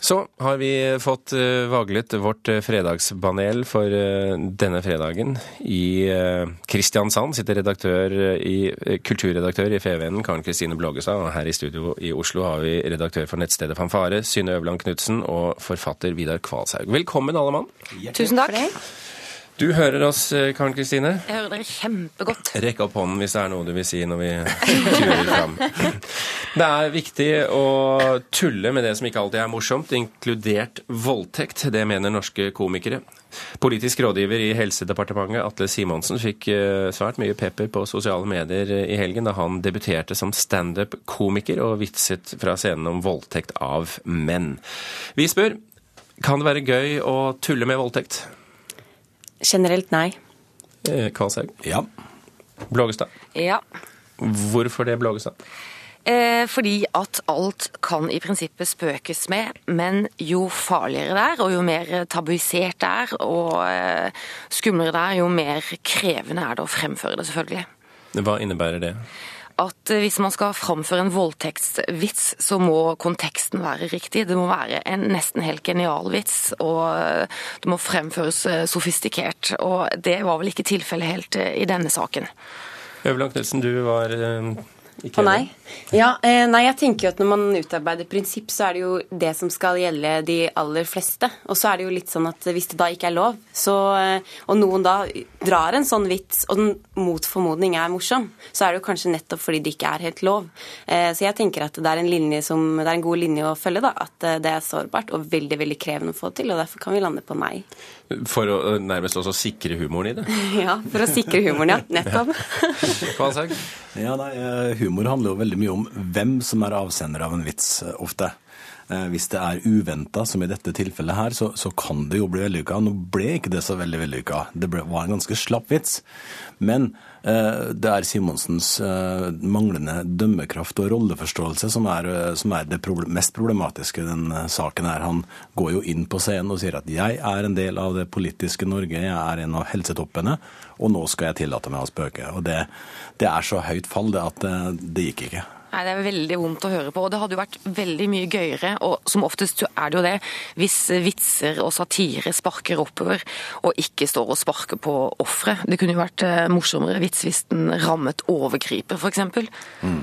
Så har vi fått uh, vaglet vårt uh, fredagspanel for uh, denne fredagen. I Kristiansand sitter redaktør i, kulturredaktør i FVN, Karen Kristine Blågestad. Og her i studio i Oslo har vi redaktør for nettstedet Fanfare, Synne Øverland Knutsen, og forfatter Vidar Kvalshaug. Velkommen, alle mann. Tusen takk. Du hører oss, eh, Karen Kristine? Jeg hører dere kjempegodt. Rekk opp hånden hvis det er noe du vil si når vi turer fram. Det er viktig å tulle med det som ikke alltid er morsomt, inkludert voldtekt. Det mener norske komikere. Politisk rådgiver i Helsedepartementet, Atle Simonsen, fikk eh, svært mye pepper på sosiale medier i helgen da han debuterte som standup-komiker og vitset fra scenen om voldtekt av menn. Vi spør kan det være gøy å tulle med voldtekt? Generelt nei. Eh, Kvalshaug? Ja. Blågestad? Ja. Hvorfor det, Blågestad? Eh, fordi at alt kan i prinsippet spøkes med, men jo farligere det er, og jo mer tabuisert det er, og eh, skumlere det er, jo mer krevende er det å fremføre det, selvfølgelig. Hva innebærer det? At eh, hvis man skal framføre en voldtektsvits, så må konteksten være riktig. Det må være en nesten helt genial vits, og eh, det må fremføres eh, sofistikert. Og det var vel ikke tilfellet helt i denne saken. Øvland Knutsen, du var ikke På nei? Ja, eh, nei, jeg tenker jo at når man utarbeider prinsipp, så er det jo det som skal gjelde de aller fleste. Og så er det jo litt sånn at hvis det da ikke er lov, så, eh, og noen da drar en sånn vits, og den mot formodning er morsom, så er det jo kanskje nettopp fordi det ikke er helt lov. Eh, så jeg tenker at det er en, linje som, det er en god linje å følge, da. At det er sårbart og veldig, veldig krevende å få til, og derfor kan vi lande på nei. For å nærmest også sikre humoren i det? ja, for å sikre humoren, ja. Nettopp. Ja. Ja, nei, humor handler jo veldig mye om hvem som er avsender av en vits, eh, ofte. Eh, hvis det er uventa, som i dette tilfellet her, så, så kan det jo bli vellykka. Nå ble ikke det så veldig vellykka. Det ble, var en ganske slapp vits. Men eh, det er Simonsens eh, manglende dømmekraft og rolleforståelse som er, eh, som er det problem, mest problematiske i den saken her. Han går jo inn på scenen og sier at 'jeg er en del av det politiske Norge, jeg er en av helsetoppene', og nå skal jeg tillate meg å spøke. Og det, det er så høyt fall det at det, det gikk ikke. Nei, Det er veldig vondt å høre på. og Det hadde jo vært veldig mye gøyere, og som oftest er det jo det, hvis vitser og satire sparker oppover og ikke står og sparker på offeret. Det kunne jo vært eh, morsommere vits hvis den rammet overgriper, f.eks. Mm.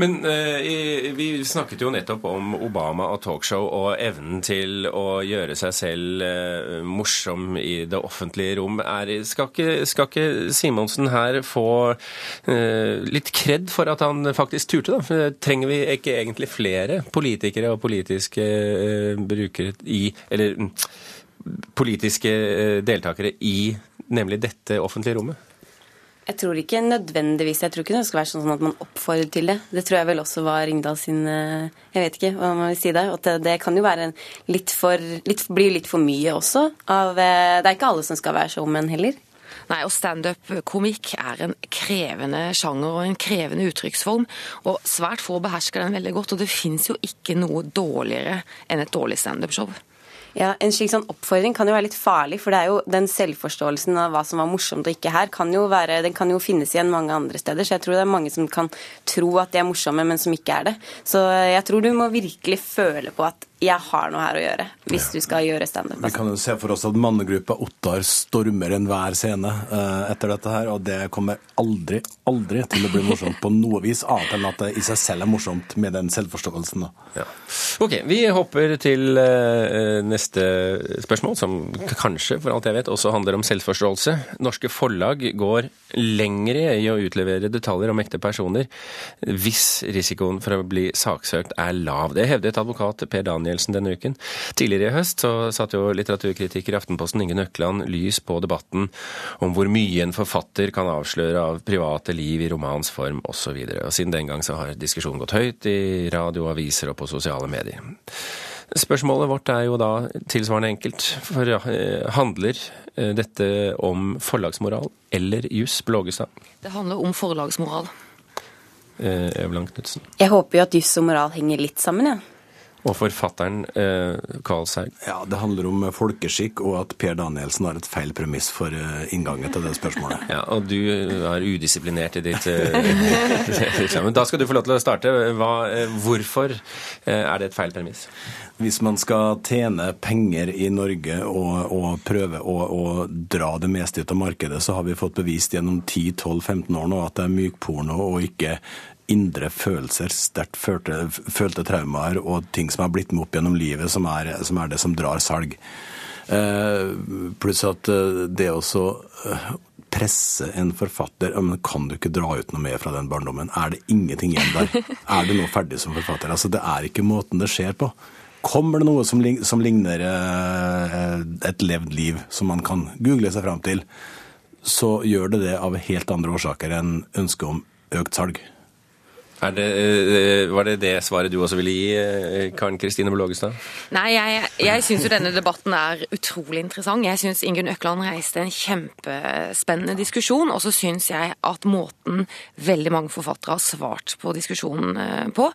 Men eh, vi snakket jo nettopp om Obama og talkshow og evnen til å gjøre seg selv eh, morsom i det offentlige rom. Er, skal, ikke, skal, ikke, Simonsen her få eh, litt kred for at han faktisk turte, da? For trenger vi ikke egentlig flere politikere og politiske eh, brukere i Eller mm, politiske eh, deltakere i nemlig dette offentlige rommet? Jeg tror ikke nødvendigvis. Jeg tror ikke det skal være sånn at man oppfordrer til det. Det tror jeg vel også var Ringdal sin eh, Jeg vet ikke hva man vil si der. At det, kan jo være litt for litt, Bli litt for mye også. Av, eh, det er ikke alle som skal være showmen heller. Nei, og standup-komikk er en krevende sjanger og en krevende uttrykksform. Og svært få behersker den veldig godt. Og det fins jo ikke noe dårligere enn et dårlig standup-show. Ja, En slik sånn oppfordring kan jo være litt farlig, for det er jo den selvforståelsen av hva som var morsomt og ikke her, kan jo være, den kan jo finnes igjen mange andre steder. Så jeg tror det er mange som kan tro at de er morsomme, men som ikke er det. Så jeg tror du må virkelig føle på at jeg har noe her å gjøre, hvis du skal gjøre standup. Vi kan jo se for oss at mannegruppa Ottar stormer enhver scene uh, etter dette her, og det kommer aldri, aldri til å bli morsomt på noe vis, annet enn at det i seg selv er morsomt med den selvforståelsen. Ja. Ok, vi hopper til uh, neste spørsmål, som kanskje, for alt jeg vet, også handler om selvforståelse. Norske forlag går lengre i å utlevere detaljer om ekte personer hvis risikoen for å bli saksøkt er lav. Det hevdet advokat Per Daniel Danielsen denne uken. Tidligere i høst så satte jo litteraturkritiker i Aftenposten Inge Nøkland lys på debatten om hvor mye en forfatter kan avsløre av private liv i romans form osv. Siden den gang så har diskusjonen gått høyt i radio, aviser og på sosiale medier. Spørsmålet vårt er jo da tilsvarende enkelt. For ja, handler eh, dette om forlagsmoral eller juss, Blågestad? Det handler om forlagsmoral. Eh, Knutsen? Jeg håper jo at juss og moral henger litt sammen, ja. Og forfatteren eh, Karlshaug? Ja, Det handler om folkeskikk, og at Per Danielsen har et feil premiss for eh, inngangen til det spørsmålet. Ja, Og du er udisiplinert i ditt eh, Men da skal du få lov til å starte. Hva, eh, hvorfor eh, er det et feil premiss? Hvis man skal tjene penger i Norge og, og prøve å, å, dra det meste ut av markedet, så har vi fått bevist gjennom 10-12-15 år nå at det er mykporno og ikke indre følelser, sterkt følte, følte traumer og ting som har blitt med opp gjennom livet, som er, som er det som drar salg. Eh, pluss at eh, det å eh, presse en forfatter men Kan du ikke dra ut noe mer fra den barndommen? Er det ingenting igjen der? Er du nå ferdig som forfatter? Altså, Det er ikke måten det skjer på. Kommer det noe som, som ligner et levd liv, som man kan google seg fram til, så gjør det det av helt andre årsaker enn ønsket om økt salg. Det, eh, var det det svaret du også ville gi, eh, Karen Kristine Blågestad? Nei, jeg, jeg syns jo denne debatten er utrolig interessant. Jeg syns Ingunn Økland reiste en kjempespennende diskusjon. Og så syns jeg at måten veldig mange forfattere har svart på diskusjonen eh, på,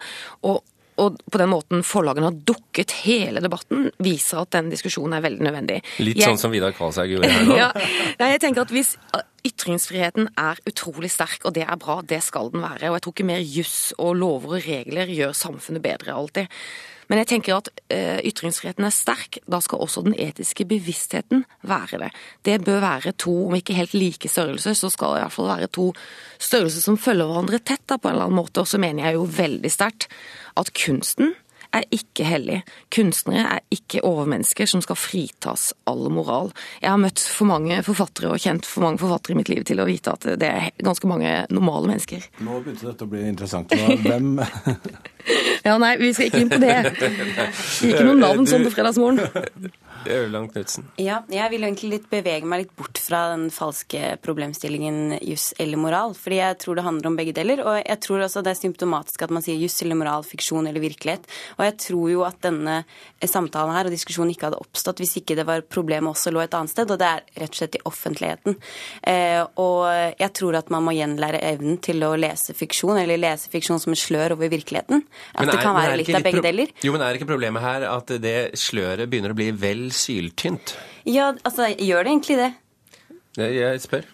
og og på den måten forlagene har dukket hele debatten, viser at den diskusjonen er veldig nødvendig. Litt sånn som Vidar Kvalshaug gjorde her nå? ja, jeg tenker at hvis Ytringsfriheten er utrolig sterk, og det er bra. Det skal den være. Og jeg tror ikke mer juss og lover og regler gjør samfunnet bedre alltid. Men jeg tenker at uh, ytringsfriheten er sterk. Da skal også den etiske bevisstheten være det. Det bør være to, om ikke helt like størrelser, så skal det i hvert fall være to størrelser som følger hverandre tett da, på en eller annen måte. Og så mener jeg jo veldig sterkt at kunsten er ikke hellig. Kunstnere er ikke overmennesker som skal fritas all moral. Jeg har møtt for mange forfattere og kjent for mange forfattere i mitt liv til å vite at det er ganske mange normale mennesker. Nå begynte dette å bli interessant. Hvem Ja, nei, vi skal ikke inn på det. Ikke noen navn sånn på fredagsmorgen. Ørland Knutsen. Ja, jeg vil egentlig litt bevege meg litt bort fra den falske problemstillingen juss eller moral. Fordi jeg tror det handler om begge deler. Og jeg tror også det er symptomatisk at man sier juss eller moral, fiksjon eller virkelighet. Og jeg tror jo at denne samtalen her og diskusjonen ikke hadde oppstått hvis ikke det var problemet også lå et annet sted, og det er rett og slett i offentligheten. Eh, og jeg tror at man må gjenlære evnen til å lese fiksjon, eller lese fiksjon som et slør over virkeligheten. At er, det kan være litt av begge deler. Jo, men er ikke problemet her at det sløret begynner å bli vel syltynt? Ja, altså, gjør det egentlig det? Jeg spør.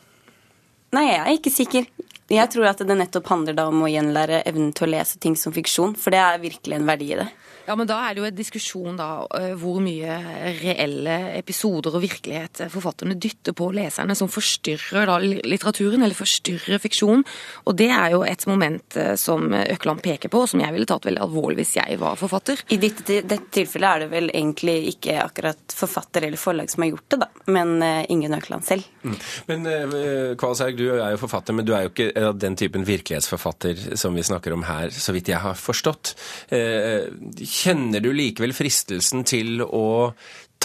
Nei, jeg er ikke sikker. Jeg tror at det nettopp handler da om å gjenlære evnen til å lese ting som fiksjon, for det er virkelig en verdi i det. Ja, men Da er det jo en diskusjon da, eh, hvor mye reelle episoder og virkelighet forfatterne dytter på leserne, som forstyrrer da litteraturen, eller forstyrrer fiksjon. Og Det er jo et moment eh, som Økland peker på, og som jeg ville tatt veldig alvorlig hvis jeg var forfatter. I dette, dette tilfellet er det vel egentlig ikke akkurat forfatter eller forlag som har gjort det, da, men Ingunn Økland selv. Mm. Men uh, du er jo forfatter, men du er jo ikke den typen virkelighetsforfatter som vi snakker om her, så vidt jeg har forstått. Uh, Kjenner du likevel fristelsen til å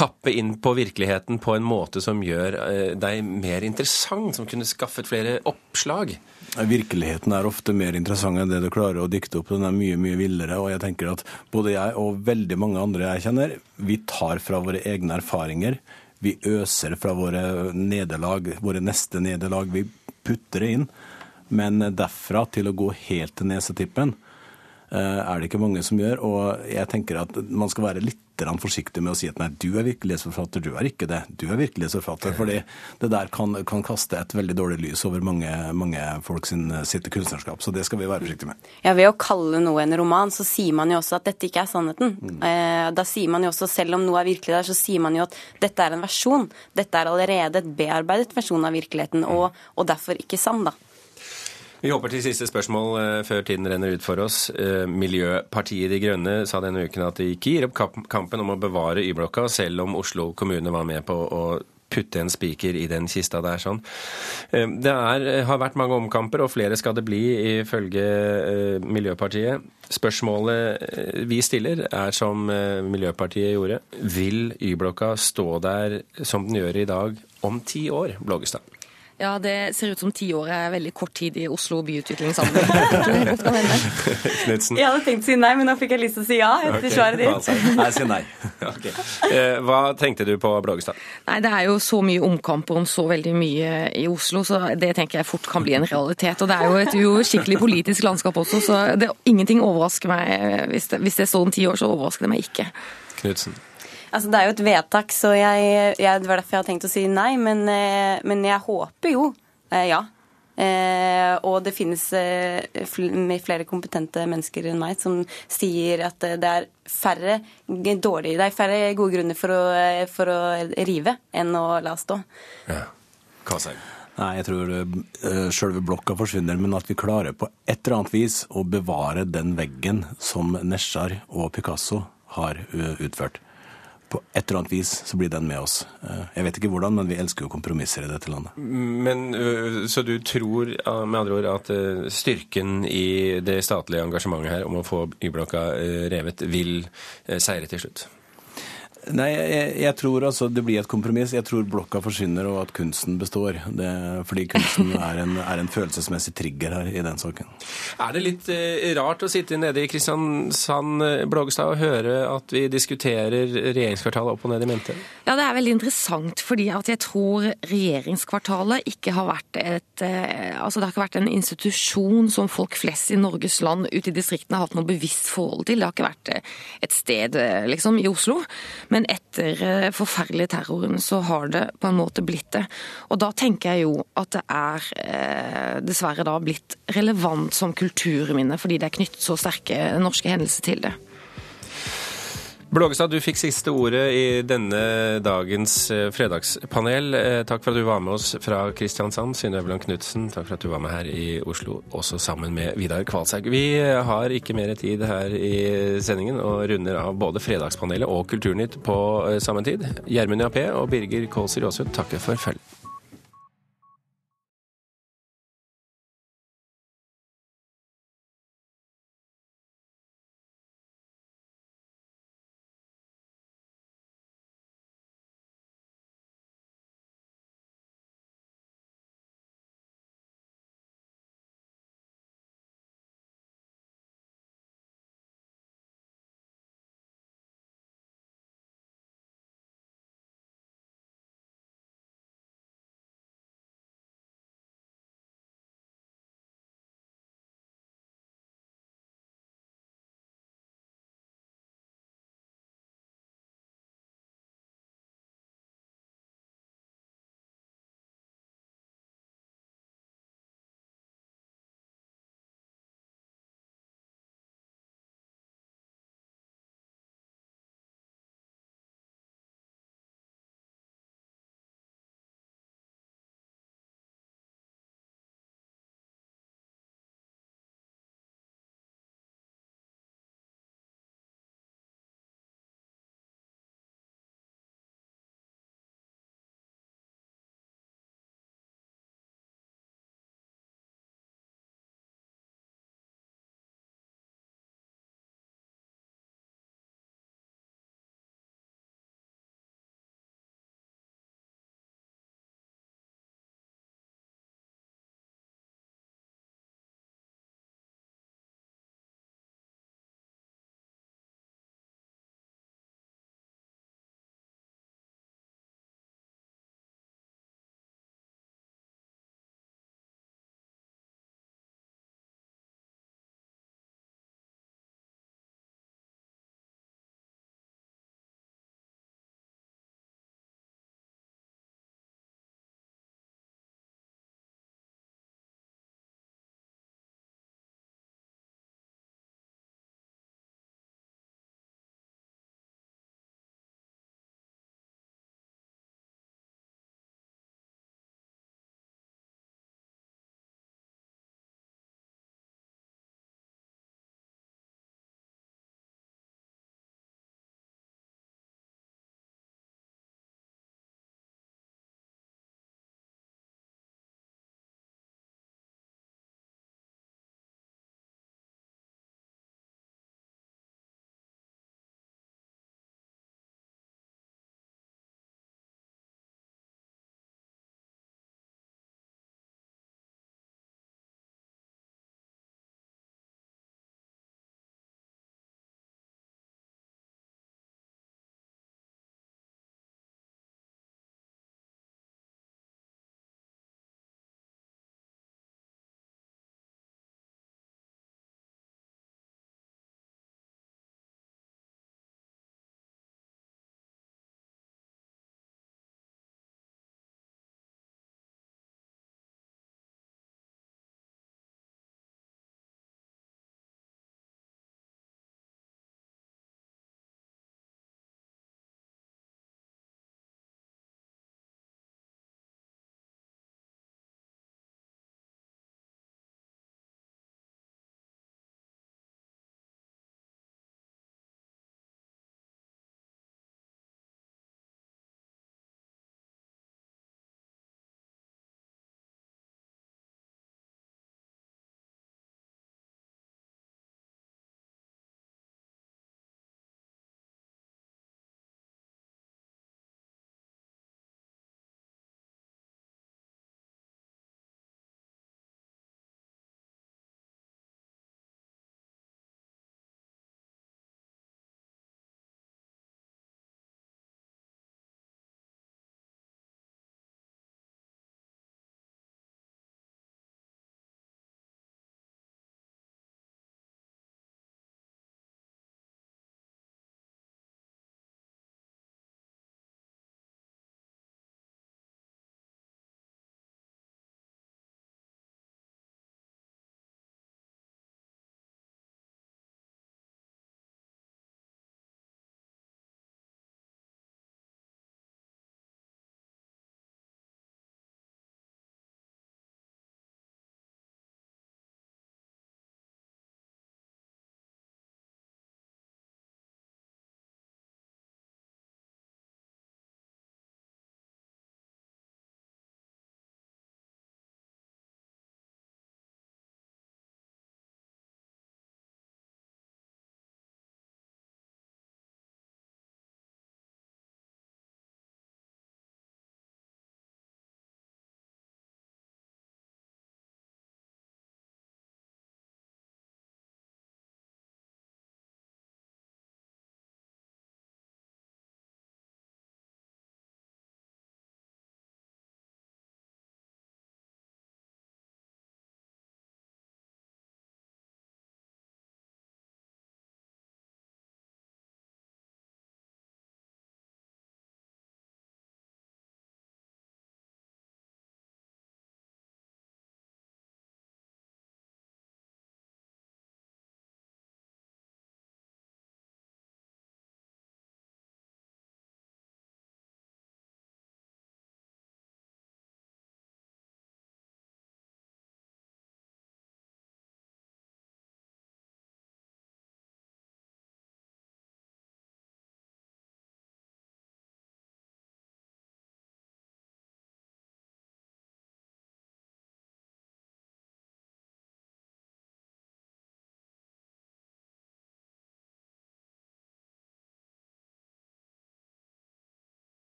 tappe inn på virkeligheten på en måte som gjør eh, deg mer interessant, som kunne skaffet flere oppslag? Virkeligheten er ofte mer interessant enn det du klarer å dikte opp. Den er mye, mye villere. Og jeg tenker at både jeg og veldig mange andre jeg kjenner, vi tar fra våre egne erfaringer. Vi øser fra våre nederlag, våre neste nederlag. Vi putter det inn. Men derfra til å gå helt til nesetippen, Eh, er det ikke mange som gjør. Og jeg tenker at man skal være litt forsiktig med å si at nei, du er virkelighetsforfatter, du er ikke det. Du er virkelighetsforfatter. fordi det der kan, kan kaste et veldig dårlig lys over mange, mange folk sin, sitt kunstnerskap. Så det skal vi være forsiktige med. Ja, Ved å kalle noe en roman, så sier man jo også at dette ikke er sannheten. Mm. Eh, da sier man jo også, selv om noe er virkelig der, så sier man jo at dette er en versjon. Dette er allerede et bearbeidet versjon av virkeligheten, og, og derfor ikke sann, da. Vi håper til siste spørsmål eh, før tiden renner ut for oss. Eh, Miljøpartiet De Grønne sa denne uken at de ikke gir opp kampen om å bevare Y-blokka, selv om Oslo kommune var med på å putte en spiker i den kista der. sånn. Eh, det er, har vært mange omkamper, og flere skal det bli, ifølge Miljøpartiet. Spørsmålet vi stiller, er som Miljøpartiet gjorde. Vil Y-blokka stå der som den gjør i dag om ti år, Blågestad? Ja, det ser ut som ti år er veldig kort tid i Oslo byutviklingssammenheng. sammen. kan. Knudsen? Jeg hadde tenkt å si nei, men nå fikk jeg lyst til å si ja etter okay. svaret ditt. Nei, Jeg sier nei. Ok. Eh, Hva tenkte du på Blågestad? Nei, det er jo så mye omkamper om så veldig mye i Oslo, så det tenker jeg fort kan bli en realitet. Og det er jo et skikkelig politisk landskap også, så det, ingenting overrasker meg. Hvis det, hvis det står om ti år, så overrasker det meg ikke. Knudsen? Altså, det er jo et vedtak, så jeg, jeg, det var derfor jeg hadde tenkt å si nei. Men, eh, men jeg håper jo eh, ja. Eh, og det finnes eh, fl flere kompetente mennesker enn meg som sier at eh, det er færre, dårlig, det er færre gode grunner for å, for å rive enn å la stå. Ja. Kåsheim? Nei, jeg tror uh, sjølve blokka forsvinner, men at vi klarer på et eller annet vis å bevare den veggen som Nesjar og Picasso har utført. På et eller annet vis så blir den med oss. Uh, jeg vet ikke hvordan, men vi elsker jo kompromisser i dette landet. Men, Så du tror med andre ord at styrken i det statlige engasjementet her om å få Y-blokka revet, vil seire til slutt? Nei, jeg, jeg tror altså det blir et kompromiss. Jeg tror blokka forsvinner og at kunsten består. Det, fordi kunsten er en, er en følelsesmessig trigger her i den saken. Er det litt eh, rart å sitte nede i Kristiansand, eh, Blågestad, og høre at vi diskuterer regjeringskvartalet opp og ned i mente? Ja, det er veldig interessant, fordi at jeg tror regjeringskvartalet ikke har vært et eh, Altså, det har ikke vært en institusjon som folk flest i Norges land ute i distriktene har hatt noe bevisst forhold til. Det har ikke vært eh, et sted, eh, liksom, i Oslo. Men etter forferdelig forferdelige terroren så har det på en måte blitt det. Og da tenker jeg jo at det er eh, dessverre da blitt relevant som kulturminne, fordi det er knyttet så sterke norske hendelser til det. Blågestad, du fikk siste ordet i denne dagens eh, fredagspanel. Eh, Takk for at du var med oss fra Kristiansand. Synne Øverland Knutsen, takk for at du var med her i Oslo, også sammen med Vidar Kvalshaug. Vi eh, har ikke mer tid her i sendingen og runder av både Fredagspanelet og Kulturnytt på samme tid. Gjermund Jappé og Birger Kålsrud Aasund takker for følget.